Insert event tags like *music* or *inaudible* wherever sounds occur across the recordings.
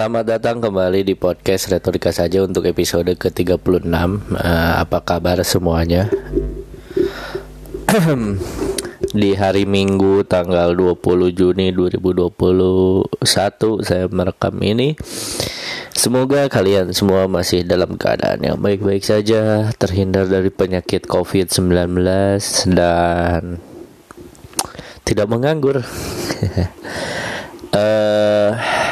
Selamat datang kembali di podcast Retorika saja untuk episode ke-36. Uh, Apa kabar semuanya? *clears throat* di hari Minggu tanggal 20 Juni 2021 saya merekam ini. Semoga kalian semua masih dalam keadaan yang baik-baik saja Terhindar dari penyakit COVID-19 Dan tidak menganggur. Uh, *laughs*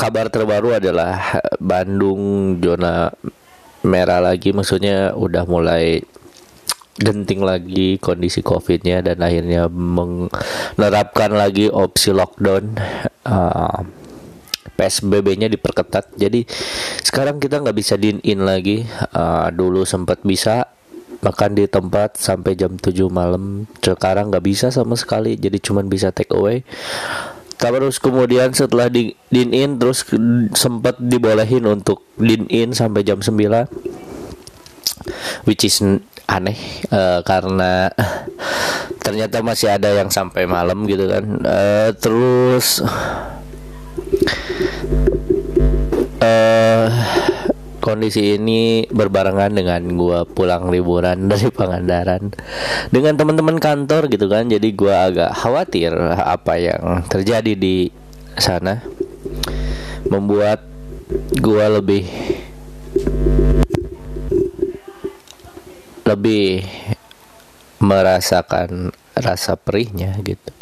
kabar terbaru adalah Bandung zona merah lagi maksudnya udah mulai genting lagi kondisi covidnya dan akhirnya menerapkan lagi opsi lockdown. Uh, PSBB-nya diperketat jadi sekarang kita nggak bisa din in lagi. Uh, dulu sempat bisa makan di tempat sampai jam 7 malam sekarang nggak bisa sama sekali jadi cuman bisa take away terus kemudian setelah di din in terus sempat dibolehin untuk din in sampai jam 9 which is aneh uh, karena *laughs* ternyata masih ada yang sampai malam gitu kan. Uh, terus uh, kondisi ini berbarengan dengan gua pulang liburan *laughs* dari Pangandaran dengan teman-teman kantor gitu kan. Jadi gua agak khawatir apa yang terjadi di sana membuat gua lebih lebih merasakan rasa perihnya gitu.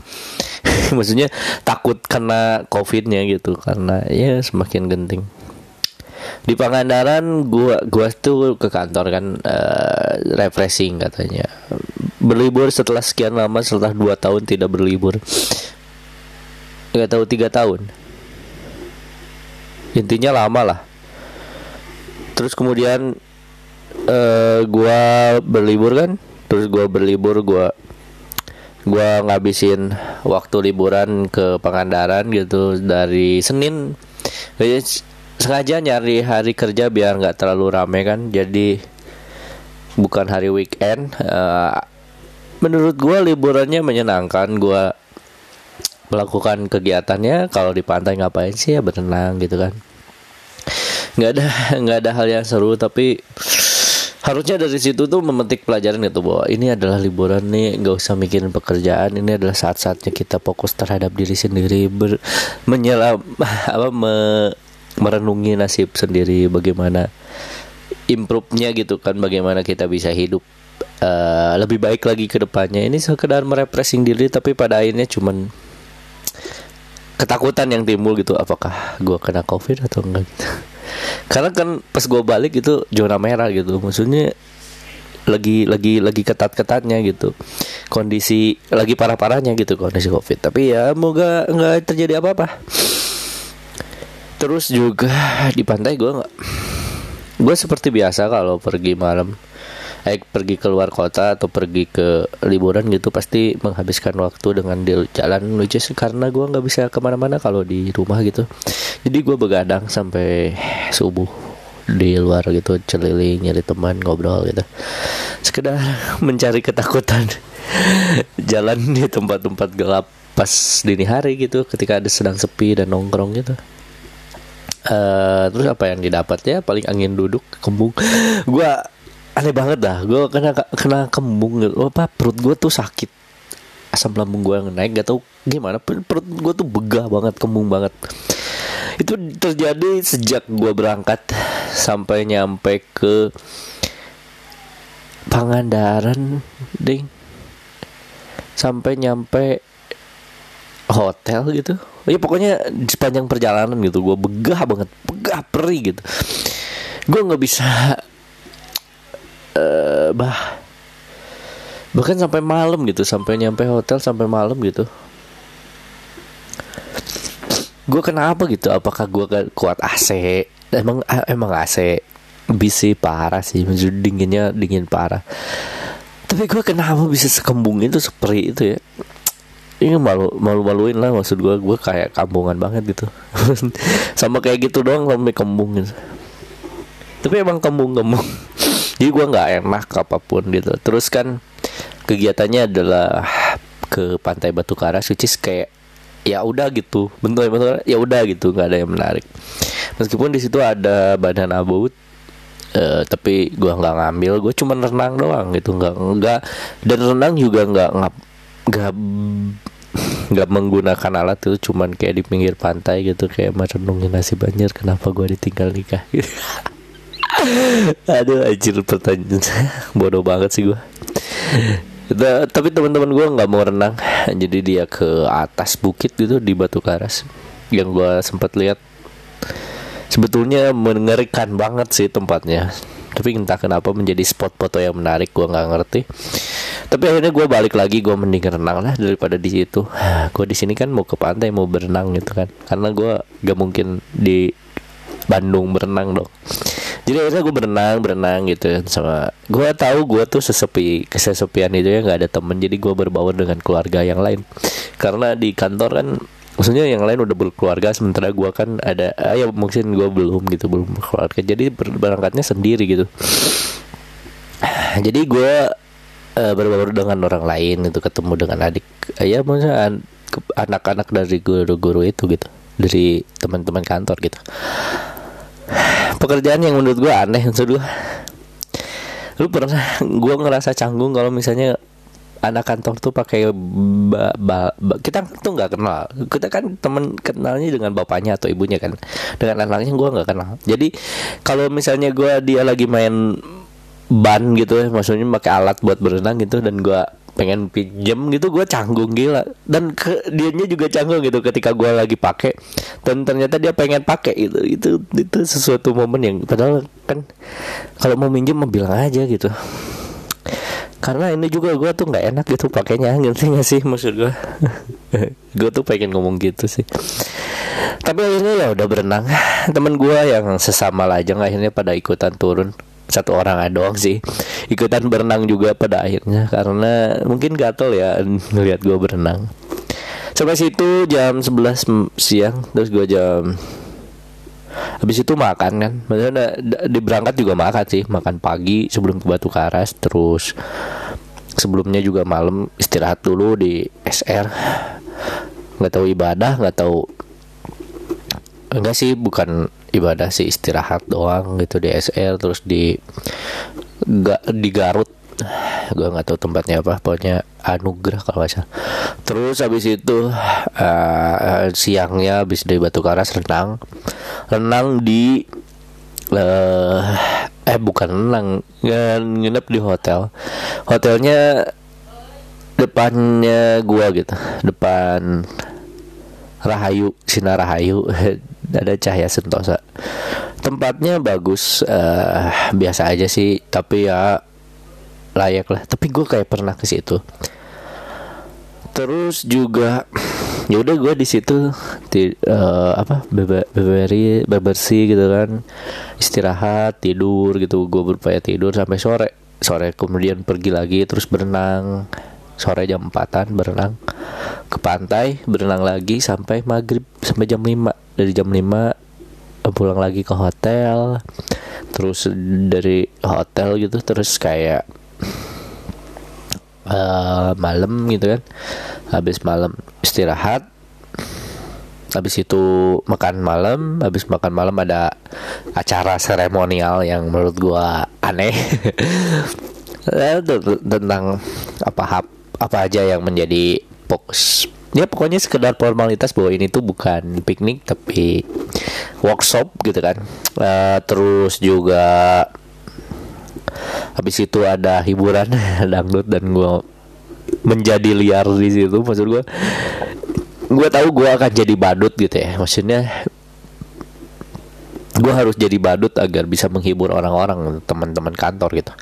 *laughs* Maksudnya takut kena covidnya gitu karena ya semakin genting di Pangandaran gua gua tuh ke kantor kan uh, refreshing katanya. Berlibur setelah sekian lama setelah dua tahun tidak berlibur. Nggak tahu tiga tahun. Intinya lama lah. Terus kemudian uh, gua berlibur kan? Terus gua berlibur gua gua ngabisin waktu liburan ke Pangandaran gitu dari Senin sengaja nyari hari kerja biar nggak terlalu rame kan? Jadi bukan hari weekend uh, menurut gue liburannya menyenangkan. Gue melakukan kegiatannya kalau di pantai ngapain sih ya berenang gitu kan. Nggak ada *laughs* nggak ada hal yang seru tapi harusnya dari situ tuh memetik pelajaran gitu bahwa ini adalah liburan nih nggak usah mikirin pekerjaan. Ini adalah saat-saatnya kita fokus terhadap diri sendiri ber menyelam *laughs* apa me, merenungi nasib sendiri bagaimana improve-nya gitu kan bagaimana kita bisa hidup uh, lebih baik lagi ke depannya. Ini sekedar merepressing diri tapi pada akhirnya cuman ketakutan yang timbul gitu. Apakah gue kena covid atau enggak gitu? *laughs* Karena kan pas gue balik itu zona merah gitu. Maksudnya lagi lagi lagi ketat ketatnya gitu. Kondisi lagi parah parahnya gitu kondisi covid. Tapi ya semoga nggak terjadi apa apa terus juga di pantai gue nggak gue seperti biasa kalau pergi malam. Eh pergi keluar kota atau pergi ke liburan gitu pasti menghabiskan waktu dengan di jalan is karena gue nggak bisa ke mana-mana kalau di rumah gitu. Jadi gue begadang sampai subuh di luar gitu celiling nyari teman ngobrol gitu. Sekedar *laughs* mencari ketakutan *laughs* jalan di tempat-tempat gelap pas dini hari gitu ketika ada sedang sepi dan nongkrong gitu Uh, terus apa yang didapat ya? Paling angin duduk kembung. *laughs* Gue aneh banget dah. Gue kena kena kembung. Gitu apa perut gue tuh sakit. Asam lambung gue yang naik gak tau gimana. Perut gue tuh begah banget kembung banget. Itu terjadi sejak gue berangkat sampai nyampe ke Pangandaran ding. Sampai nyampe hotel gitu. Ya pokoknya di sepanjang perjalanan gitu gue begah banget begah perih gitu. Gue nggak bisa uh, bah. Bahkan sampai malam gitu sampai nyampe hotel sampai malam gitu. Gue kenapa gitu? Apakah gue kuat AC emang emang AC bisa parah sih maksud dinginnya dingin parah. Tapi gue kenapa bisa sekembung itu seperti itu ya ini malu malu maluin lah maksud gue gue kayak kampungan banget gitu. *laughs* Sama kayak gitu doang sampai kembung gitu tapi emang kembung kembung *laughs* jadi gue nggak enak apa pun gitu. Terus kan kegiatannya adalah ke pantai Batu Karas which is kayak ya udah gitu. Bentuk bentuk ya udah gitu nggak ada yang menarik. Meskipun di situ ada badan abut uh, tapi gua nggak ngambil. Gue cuma renang doang gitu. Nggak nggak. Dan renang juga nggak nggak nggak nggak menggunakan alat itu cuman kayak di pinggir pantai gitu kayak merenungin nasib banjir kenapa gue ditinggal nikah gitu. *laughs* aduh anjir pertanyaan bodoh banget sih gue tapi teman-teman gue nggak mau renang. Jadi dia ke atas bukit gitu di Batu Karas. Yang gue sempat lihat sebetulnya mengerikan banget sih tempatnya. Tapi entah kenapa menjadi spot foto yang menarik gue nggak ngerti tapi akhirnya gue balik lagi gue mending renang lah daripada di situ. Gue di sini kan mau ke pantai mau berenang gitu kan. Karena gue gak mungkin di Bandung berenang dong. Jadi akhirnya gue berenang berenang gitu kan sama gue tahu gue tuh sesepi kesesepian itu ya nggak ada temen. Jadi gue berbaur dengan keluarga yang lain. Karena di kantor kan maksudnya yang lain udah berkeluarga sementara gue kan ada ah, ya mungkin gue belum gitu belum berkeluarga. Jadi berangkatnya sendiri gitu. Jadi gue uh, berbaur dengan orang lain itu ketemu dengan adik ya maksudnya anak-anak dari guru-guru itu gitu dari teman-teman kantor gitu. Pekerjaan yang menurut gue aneh maksud gue lu pernah gue ngerasa canggung kalau misalnya anak kantor tuh pakai ba, kita tuh nggak kenal. Kita kan temen kenalnya dengan bapaknya atau ibunya kan. Dengan anaknya gue nggak kenal. Jadi kalau misalnya gue dia lagi main ban gitu ya maksudnya pakai alat buat berenang gitu dan gua pengen pinjem gitu gue canggung gila. Dan ke dianya juga canggung gitu ketika gue lagi pakai dan ternyata dia pengen pakai itu itu itu sesuatu momen yang padahal kan kalau mau minjem mau bilang aja gitu. Karena ini juga gue tuh nggak enak gitu pakainya ngerti gak sih maksud gue *laughs* gue tuh pengen ngomong gitu sih. Tapi akhirnya ya udah berenang. Temen gue yang sesama lajang akhirnya pada ikutan turun satu orang doang sih. Ikutan berenang juga pada akhirnya karena mungkin gatel ya ngeliat gue berenang. Sampai situ jam 11 siang terus gue jam habis itu makan kan. Maksudnya di berangkat juga makan sih makan pagi sebelum ke Batu Karas terus sebelumnya juga malam istirahat dulu di SR nggak tahu ibadah nggak tahu enggak sih bukan ibadah sih istirahat doang gitu di SR terus di gak di Garut. Gue nggak tahu tempatnya apa pokoknya anugerah kalau nggak terus habis itu uh, siangnya habis dari Batu Karas renang. Renang di uh, eh bukan renang nginep di hotel. Hotelnya depannya gua gitu depan Rahayu Sinar Rahayu *laughs* ada cahaya sentosa. Tempatnya bagus uh, biasa aja sih tapi ya layak lah. Tapi gue kayak pernah ke situ. Terus juga *sniffs* ya udah gue di situ di uh, apa beberi bebersih gitu kan. Istirahat tidur gitu. Gue berupaya tidur sampai sore. Sore kemudian pergi lagi terus berenang. Sore jam empatan berenang. Ke pantai berenang lagi sampai maghrib sampai jam 5 dari jam 5 pulang lagi ke hotel terus dari hotel gitu terus kayak uh, malam gitu kan. Habis malam istirahat habis itu makan malam habis makan malam ada acara seremonial yang menurut gua aneh. *laughs* Eh, tentang apa apa aja yang menjadi fokus ya pokoknya sekedar formalitas bahwa ini tuh bukan piknik tapi workshop gitu kan. Uh, terus juga habis itu ada hiburan *laughs* dangdut dan gue menjadi liar di situ. Maksud gue gue tahu gue akan jadi badut gitu ya. Maksudnya gue harus jadi badut agar bisa menghibur orang-orang teman-teman kantor gitu.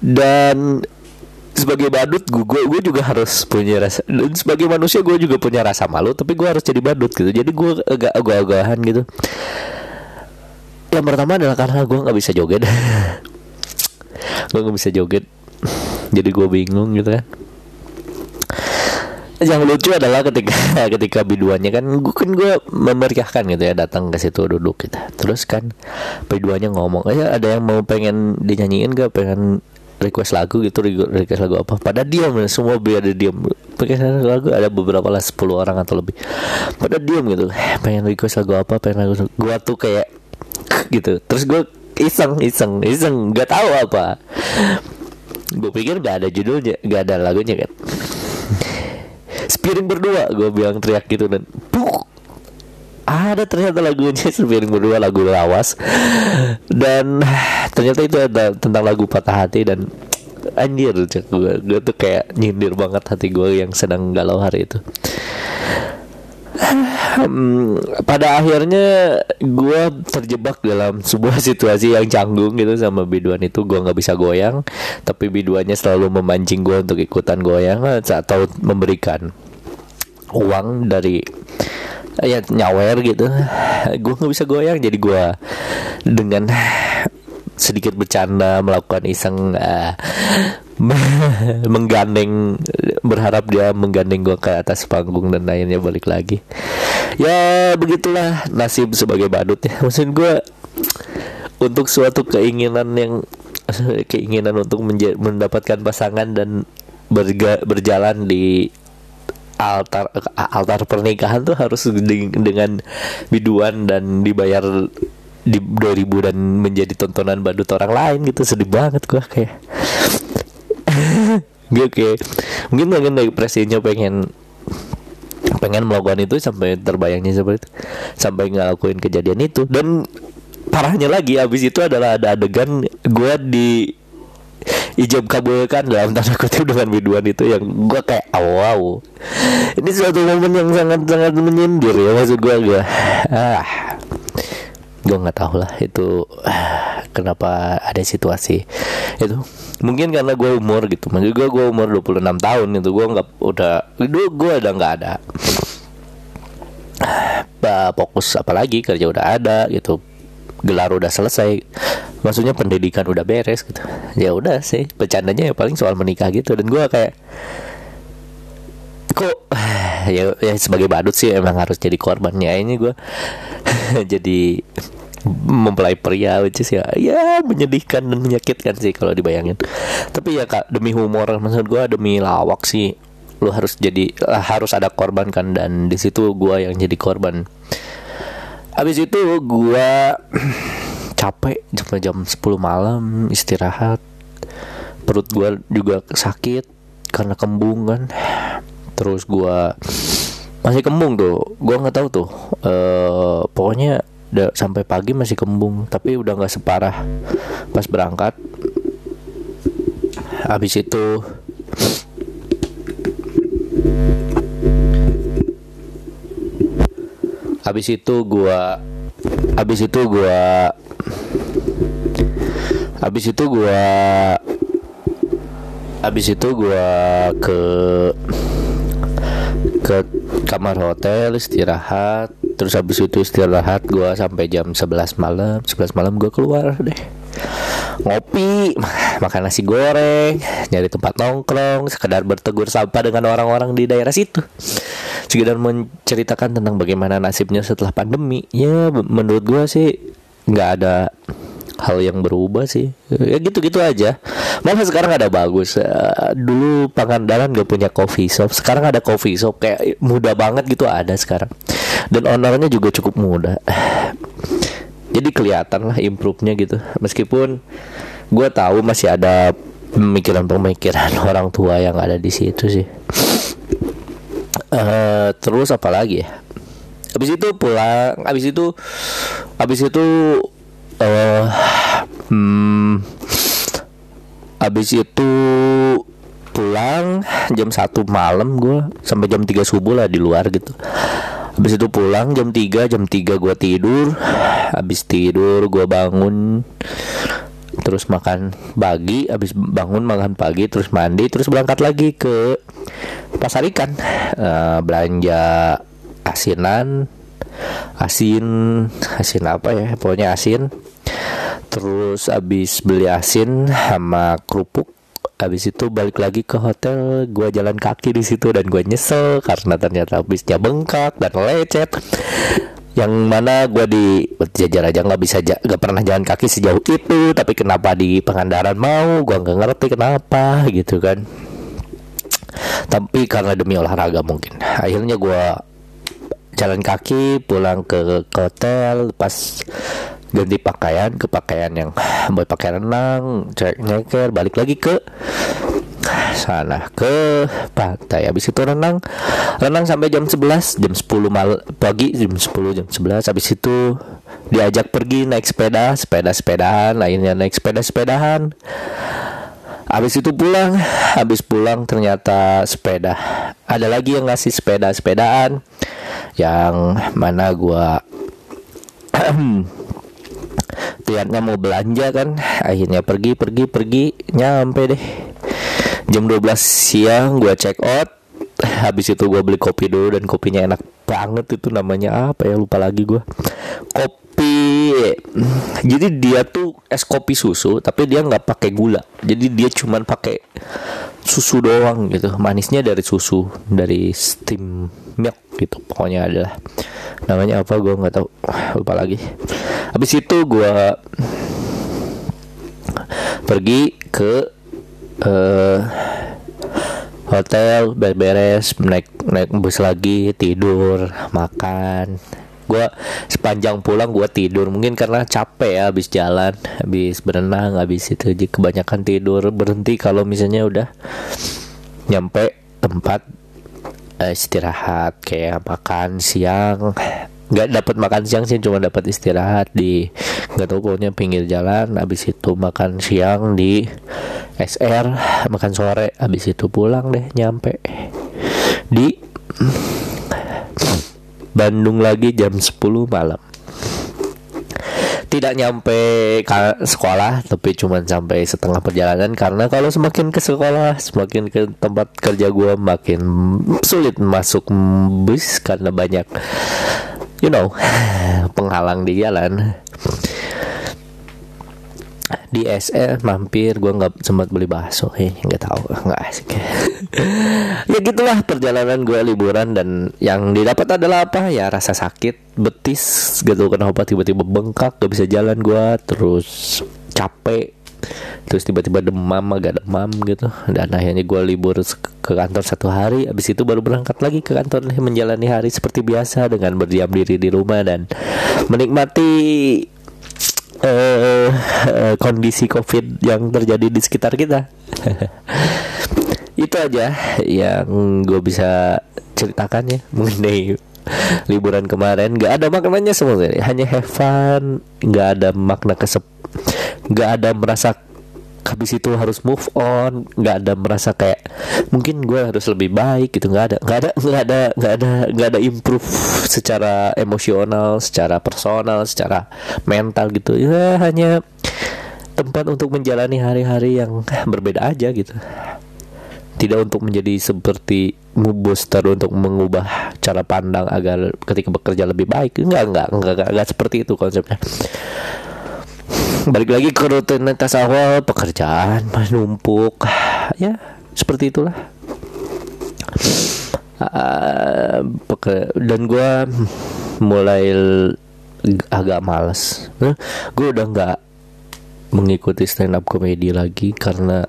Dan sebagai badut gue gue juga harus punya rasa sebagai manusia gue juga punya rasa malu tapi gue harus jadi badut gitu. Jadi gue agak agak-agahan gitu. Yang pertama adalah karena gue nggak bisa joget. *laughs* Gue nggak bisa joget. Jadi gue bingung gitu kan. Yang lucu adalah ketika *laughs* ketika biduannya kan gue kan gue memeriahkan gitu ya datang ke situ duduk gitu. Terus kan biduannya ngomong aja ada yang mau pengen dinyanyiin gak pengen request lagu gitu request lagu apa. Pada diam semua biar ada diam. Request lagu ada beberapa lah 10 orang atau lebih. Pada diam gitu. Pengen request lagu apa pengen lagu gua tuh kayak gitu. Terus gue iseng iseng iseng. Nggak tahu apa. Gue pikir gak ada judulnya gak ada lagunya kan. Spiring berdua gue bilang teriak gitu dan ada ternyata lagunya *laughs* Spiring berdua lagu lawas. Dan ternyata itu ada tentang lagu patah hati dan anjir gue gue tuh kayak nyindir banget hati gue yang sedang galau hari itu. Hmm, pada akhirnya gue terjebak dalam sebuah *laughs* situasi yang canggung gitu sama biduan itu. Gue nggak bisa goyang tapi biduannya selalu memancing gue untuk ikutan goyang atau memberikan uang dari ya nyawer gitu. Gue nggak bisa goyang jadi gue dengan sedikit bercanda melakukan iseng uh, *laughs* menggandeng berharap dia menggandeng gue ke atas panggung dan lainnya balik lagi. Ya begitulah nasib sebagai badut ya. Maksud gue untuk suatu keinginan yang keinginan untuk mendapatkan pasangan dan berga, berjalan di altar altar pernikahan tuh harus dengan biduan dan dibayar di 2000 dan menjadi tontonan badut orang lain gitu. Sedih banget gua kayak. *laughs* Gue kayak mungkin mungkin dari presidennya pengen pengen melakukan itu sampai terbayangnya seperti itu. Sampai ngelakuin kejadian itu. Dan parahnya lagi abis itu adalah ada adegan gue di ijab kabulkan dalam tanda kutip dengan biduan itu yang gue kayak oh, wow. Ini suatu momen yang sangat sangat menyindir ya maksud gue gue ah. Gue nggak tahu lah itu ah, kenapa ada situasi itu. Mungkin karena gue umur gitu maksud gue gue umur 26 tahun itu gue nggak udah dulu gue udah nggak ada. Bah, fokus apalagi kerja udah ada gitu. Gelar udah selesai maksudnya pendidikan udah beres gitu. Ya udah sih bercandanya ya paling soal menikah gitu. Dan gue kayak kok *sighs* ya, ya sebagai badut sih emang harus jadi korbannya ini gue *laughs* jadi mempelai pria which is ya ya menyedihkan dan menyakitkan sih kalau dibayangin. Tapi ya kak demi humor maksud gue demi lawak sih lu harus jadi harus ada korban kan. Dan di situ gue yang jadi korban. Habis itu gua *clears throat* capek sampai jam 10 malam istirahat. Perut gua juga sakit karena kembung kan. Terus gua masih kembung tuh. Gua nggak tahu tuh. Uh, pokoknya udah sampai pagi masih kembung, tapi udah nggak separah pas berangkat. Habis itu habis itu gua habis itu gua habis itu gua habis itu gua ke ke kamar hotel istirahat. Terus habis itu istirahat gua sampai jam 11 malam. 11 malam gua keluar deh. Ngopi makan nasi goreng nyari tempat nongkrong sekedar bertegur sapa dengan orang-orang di daerah situ. Sekedar menceritakan tentang bagaimana nasibnya setelah pandemi. Ya menurut gue sih nggak ada hal yang berubah sih. Ya gitu-gitu aja. Malah sekarang ada bagus. Uh, dulu Pangandaran gak punya coffee shop. Sekarang ada coffee shop kayak mudah banget gitu ada sekarang. Dan ownernya juga cukup muda *sighs* jadi kelihatan lah improve-nya gitu. Meskipun gue tahu masih ada pemikiran-pemikiran *laughs* orang tua yang ada di situ sih. Uh, terus apa lagi ya habis itu pulang habis itu habis itu uh, hmm, habis itu pulang jam satu malam gue sampai jam 3 subuh lah di luar gitu. Habis itu pulang jam 3 jam 3 gue tidur. Habis tidur gue bangun terus makan pagi. Habis bangun makan pagi terus mandi terus berangkat lagi ke pasar ikan. Uh, belanja asinan asin asin apa ya pokoknya asin. Terus habis beli asin sama kerupuk habis itu balik lagi ke hotel. Gue jalan kaki di situ dan gue nyesel karena ternyata habisnya bengkak dan lecet. Yang mana gue di jajar aja nggak bisa nggak pernah jalan kaki sejauh itu. Tapi kenapa di Pangandaran mau? Gue nggak ngerti kenapa gitu kan. Tapi karena demi olahraga mungkin. Akhirnya gue jalan kaki pulang ke, ke hotel pas ganti pakaian ke pakaian yang *sighs* buat pakaian renang cek nyeker balik lagi ke sana ke pantai. Habis itu renang renang sampai jam 11 jam 10 mal pagi jam 10 jam 11 habis itu diajak pergi naik sepeda sepeda sepedahan lainnya naik sepeda sepedahan. Habis itu pulang habis pulang ternyata sepeda. Ada lagi yang ngasih sepeda sepedaan yang mana gua *clears throat* lihatnya mau belanja kan akhirnya pergi pergi pergi nyampe deh. Jam 12 siang gua check out. Habis itu gua beli kopi dulu dan kopinya enak banget itu namanya. Apa ya lupa lagi gua. Kopi. Jadi dia tuh es kopi susu tapi dia nggak pakai gula. Jadi dia cuman pakai susu doang gitu. Manisnya dari susu dari steam milk gitu. Pokoknya adalah namanya apa gue nggak tahu. Lupa lagi. Habis itu gue pergi ke uh, hotel beres-beres naik naik bus lagi tidur makan. Gue sepanjang pulang gue tidur. Mungkin karena capek ya habis jalan habis berenang habis itu kebanyakan tidur. Berhenti kalau misalnya udah nyampe tempat uh, istirahat kayak makan siang. Nggak dapat makan siang sih cuma dapat istirahat di nggak tahu pokoknya pinggir jalan. Habis itu makan siang di SR makan sore. Habis itu pulang deh nyampe. Di Bandung lagi jam 10 malam tidak nyampe sekolah tapi cuma sampai setengah perjalanan. Karena kalau semakin ke sekolah semakin ke tempat kerja gue makin sulit masuk bus karena banyak you know *sighs* penghalang di jalan di SE mampir gue nggak sempat beli bakso. Eh nggak tahu nggak asik. *laughs* Ya gitulah perjalanan gue liburan dan yang didapat adalah apa? Ya rasa sakit betis gitu. Kenapa tiba-tiba bengkak gak bisa jalan gue terus capek terus tiba-tiba demam agak demam gitu. Dan akhirnya gue libur ke kantor satu hari. Habis itu baru berangkat lagi ke kantor menjalani hari seperti biasa dengan berdiam diri di rumah dan menikmati uh, uh, kondisi covid yang terjadi di sekitar kita. *laughs* Itu aja yang gue bisa ceritakan ya mengenai liburan kemarin. Nggak ada maknanya sebenarnya. Hanya have fun nggak ada makna kesep nggak ada merasa habis itu harus move on nggak ada merasa kayak mungkin gue harus lebih baik gitu nggak ada nggak ada nggak ada nggak ada nggak ada improve secara emosional secara personal secara mental gitu. Ya hanya tempat untuk menjalani hari-hari yang berbeda aja gitu. Tidak untuk menjadi seperti booster untuk mengubah cara pandang agar ketika bekerja lebih baik. Enggak enggak enggak enggak, enggak seperti itu konsepnya balik lagi ke rutinitas awal pekerjaan numpuk. Ya seperti itulah. Uh, dan gue mulai agak males. Nah, gue udah nggak mengikuti stand up komedi lagi karena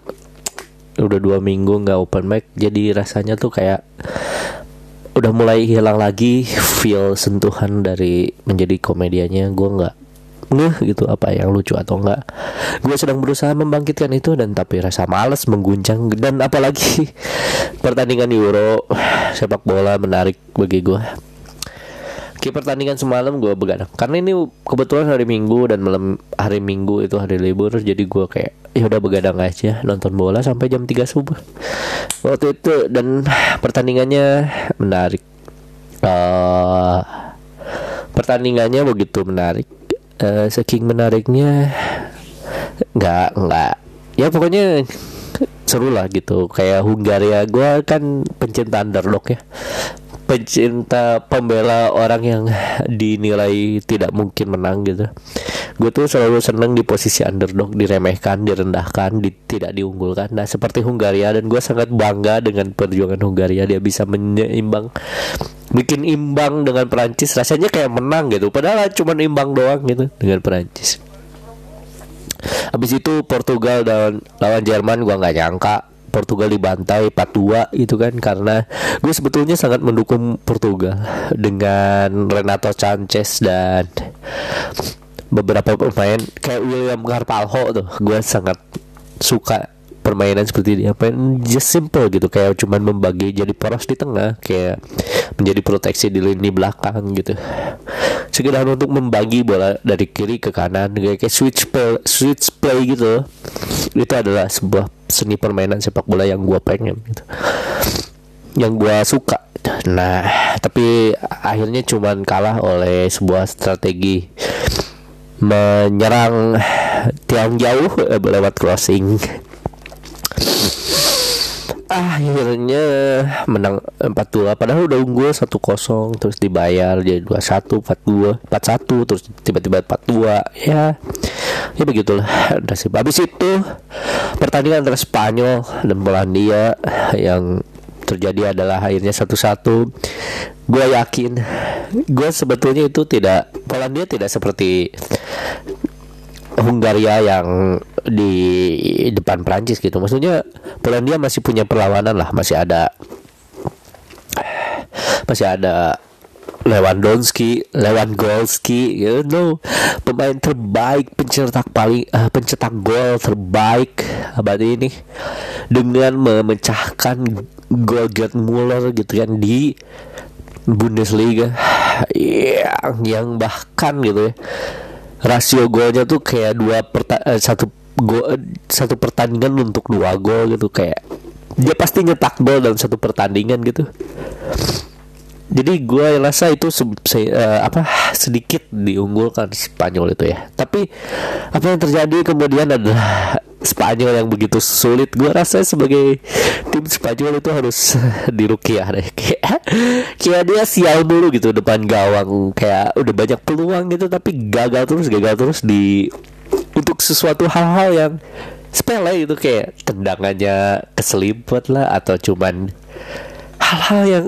udah dua minggu nggak open mic jadi rasanya tuh kayak udah mulai hilang lagi feel sentuhan dari menjadi komedianya gue nggak ngeh gitu apa yang lucu atau enggak. Gue sedang berusaha membangkitkan itu dan tapi rasa males mengguncang. Dan apalagi *laughs* pertandingan Euro sepak bola menarik bagi gue Ki pertandingan semalam gue begadang. Karena ini kebetulan hari Minggu dan malam hari Minggu itu hari libur jadi gue kayak ya udah begadang aja nonton bola sampai jam 3 subuh. Waktu itu dan pertandingannya menarik. Uh, pertandingannya begitu menarik uh, saking menariknya nggak nggak. Ya pokoknya seru lah gitu. Kayak Hungaria gue kan pencinta underdog ya. Pencinta pembela orang yang dinilai tidak mungkin menang gitu. Gue tuh selalu seneng di posisi underdog diremehkan direndahkan di, tidak diunggulkan. Nah seperti Hungaria dan gue sangat bangga dengan perjuangan Hungaria. Dia bisa menyeimbang bikin imbang dengan Perancis rasanya kayak menang gitu. Padahal cuma imbang doang gitu dengan Perancis. Habis itu Portugal dan lawan Jerman gua nggak nyangka Portugal dibantai 4-2 itu kan karena gue sebetulnya sangat mendukung Portugal dengan Renato Sanchez dan beberapa pemain kayak William Carvalho tuh. Gue sangat suka permainan seperti dia main just simple gitu kayak cuman membagi jadi poros di tengah kayak menjadi proteksi di lini belakang gitu. Sekedar untuk membagi bola dari kiri ke kanan kayak, kayak switch play switch play gitu. Itu adalah sebuah seni permainan sepak bola yang gue pengen gitu. Yang gue suka. Nah tapi akhirnya cuman kalah oleh sebuah strategi menyerang tiang jauh eh, lewat crossing akhirnya menang 4-2 padahal udah unggul 1-0 terus dibayar jadi 2-1 4-2 4-1 terus tiba-tiba 4-2 ya ya begitulah nasib. Habis itu pertandingan antara Spanyol dan Polandia yang terjadi adalah akhirnya satu-satu gue yakin gue sebetulnya itu tidak Polandia tidak seperti Hungaria yang di depan Prancis gitu. Maksudnya Polandia masih punya perlawanan lah, masih ada masih ada Lewandowski, Lewandowski, you know, pemain terbaik, pencetak paling uh, pencetak gol terbaik abad ini dengan memecahkan gol Gerd Muller gitu kan di Bundesliga. *sighs* Yang yang bahkan gitu ya rasio golnya tuh kayak dua perta eh, satu gol satu pertandingan untuk dua gol gitu kayak dia pasti nyetak gol dalam satu pertandingan gitu jadi gue rasa itu se se uh, apa sedikit diunggulkan Spanyol itu ya. Tapi apa yang terjadi kemudian adalah *laughs* Spanyol yang begitu sulit gue rasa sebagai tim Spanyol itu harus *laughs* dirukiah deh. *laughs* Kayak kayak dia sial dulu gitu depan gawang. Kayak udah banyak peluang gitu tapi gagal terus gagal terus di untuk sesuatu hal-hal yang sepele itu kayak tendangannya keselipet lah atau cuman hal-hal yang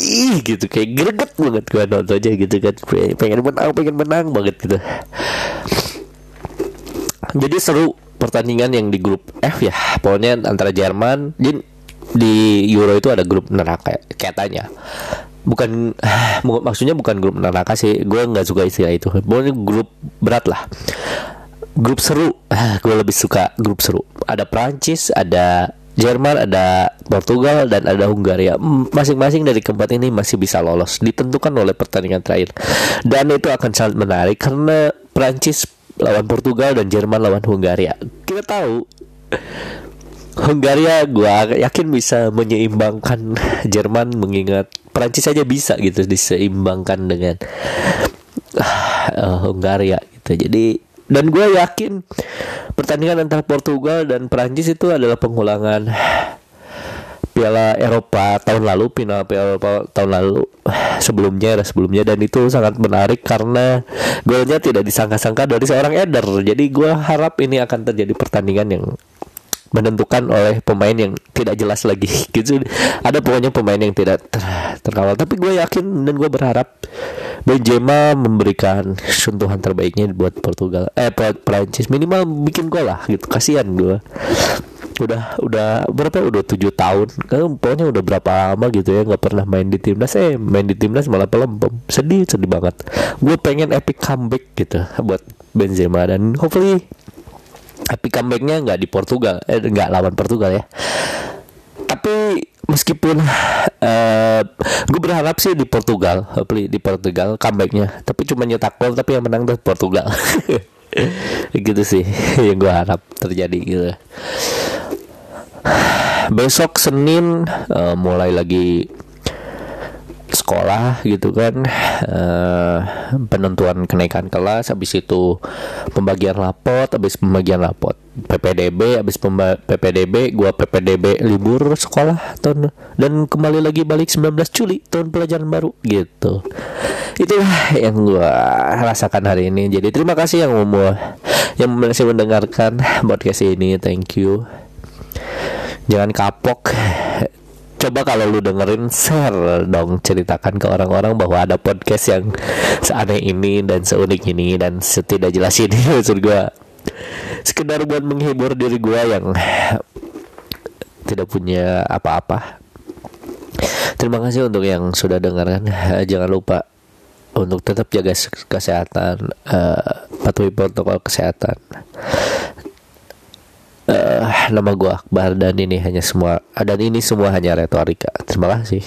ih gitu. Kayak greget banget gue nontonnya gitu kan. Pengen menang pengen menang banget gitu. Jadi seru pertandingan yang di grup F ya. Pokoknya antara Jerman di, di Euro itu ada grup neraka katanya. Bukan *sighs* maksudnya bukan grup neraka sih. Gue nggak suka istilah itu. Pokoknya grup berat lah. Grup seru. *sighs* Gue lebih suka grup seru. Ada Prancis ada Jerman ada Portugal dan ada Hungaria masing-masing dari keempat ini masih bisa lolos ditentukan oleh pertandingan terakhir dan itu akan sangat menarik karena Prancis lawan Portugal dan Jerman lawan Hungaria. Kita tahu Hungaria gue yakin bisa menyeimbangkan Jerman mengingat Prancis saja bisa gitu diseimbangkan dengan uh, Hungaria gitu. Jadi dan gue yakin pertandingan antara Portugal dan Prancis itu adalah pengulangan Piala Eropa tahun lalu, final Piala Eropa tahun lalu sebelumnya ada sebelumnya dan itu sangat menarik karena golnya tidak disangka-sangka dari seorang Eder. Jadi gue harap ini akan terjadi pertandingan yang menentukan oleh pemain yang tidak jelas lagi. *laughs* Gitu. Ada pokoknya pemain yang tidak ter terkawal. Tapi gue yakin dan gue berharap Benzema memberikan sentuhan terbaiknya buat Portugal. Eh buat Prancis minimal bikin gol lah gitu. Kasihan gue udah udah berapa ya? udah tujuh tahun. Kan pokoknya udah berapa lama gitu ya nggak pernah main di timnas. Eh main di timnas malah pelempem. Sedih sedih banget. Gue pengen epic comeback gitu buat Benzema. Dan hopefully epic comebacknya nggak di Portugal. Eh nggak lawan Portugal ya. Tapi meskipun uh, gue berharap sih di Portugal hopefully di Portugal comebacknya. Tapi cuma nyetak gol tapi yang menang tuh Portugal. *laughs* Gitu sih *laughs* yang gue harap terjadi gitu. Besok Senin uh, mulai lagi sekolah gitu kan uh, penentuan kenaikan kelas habis itu pembagian rapot habis pembagian rapot PPDB habis PPDB gua PPDB libur sekolah tahun dan kembali lagi balik 19 Juli tahun pelajaran baru gitu. Itulah yang gua rasakan hari ini. Jadi terima kasih yang mau yang masih mendengarkan podcast ini. Thank you. Jangan kapok coba kalau lu dengerin share dong ceritakan ke orang-orang bahwa ada podcast yang seaneh ini dan seunik ini dan setidak jelas ini *laughs* maksud gue sekedar buat menghibur diri gue yang tidak punya apa-apa. Terima kasih untuk yang sudah dengarkan. Jangan lupa untuk tetap jaga kesehatan uh, patuhi protokol kesehatan uh, nama gue Akbar dan ini hanya semua dan ini semua hanya retorika. Terima kasih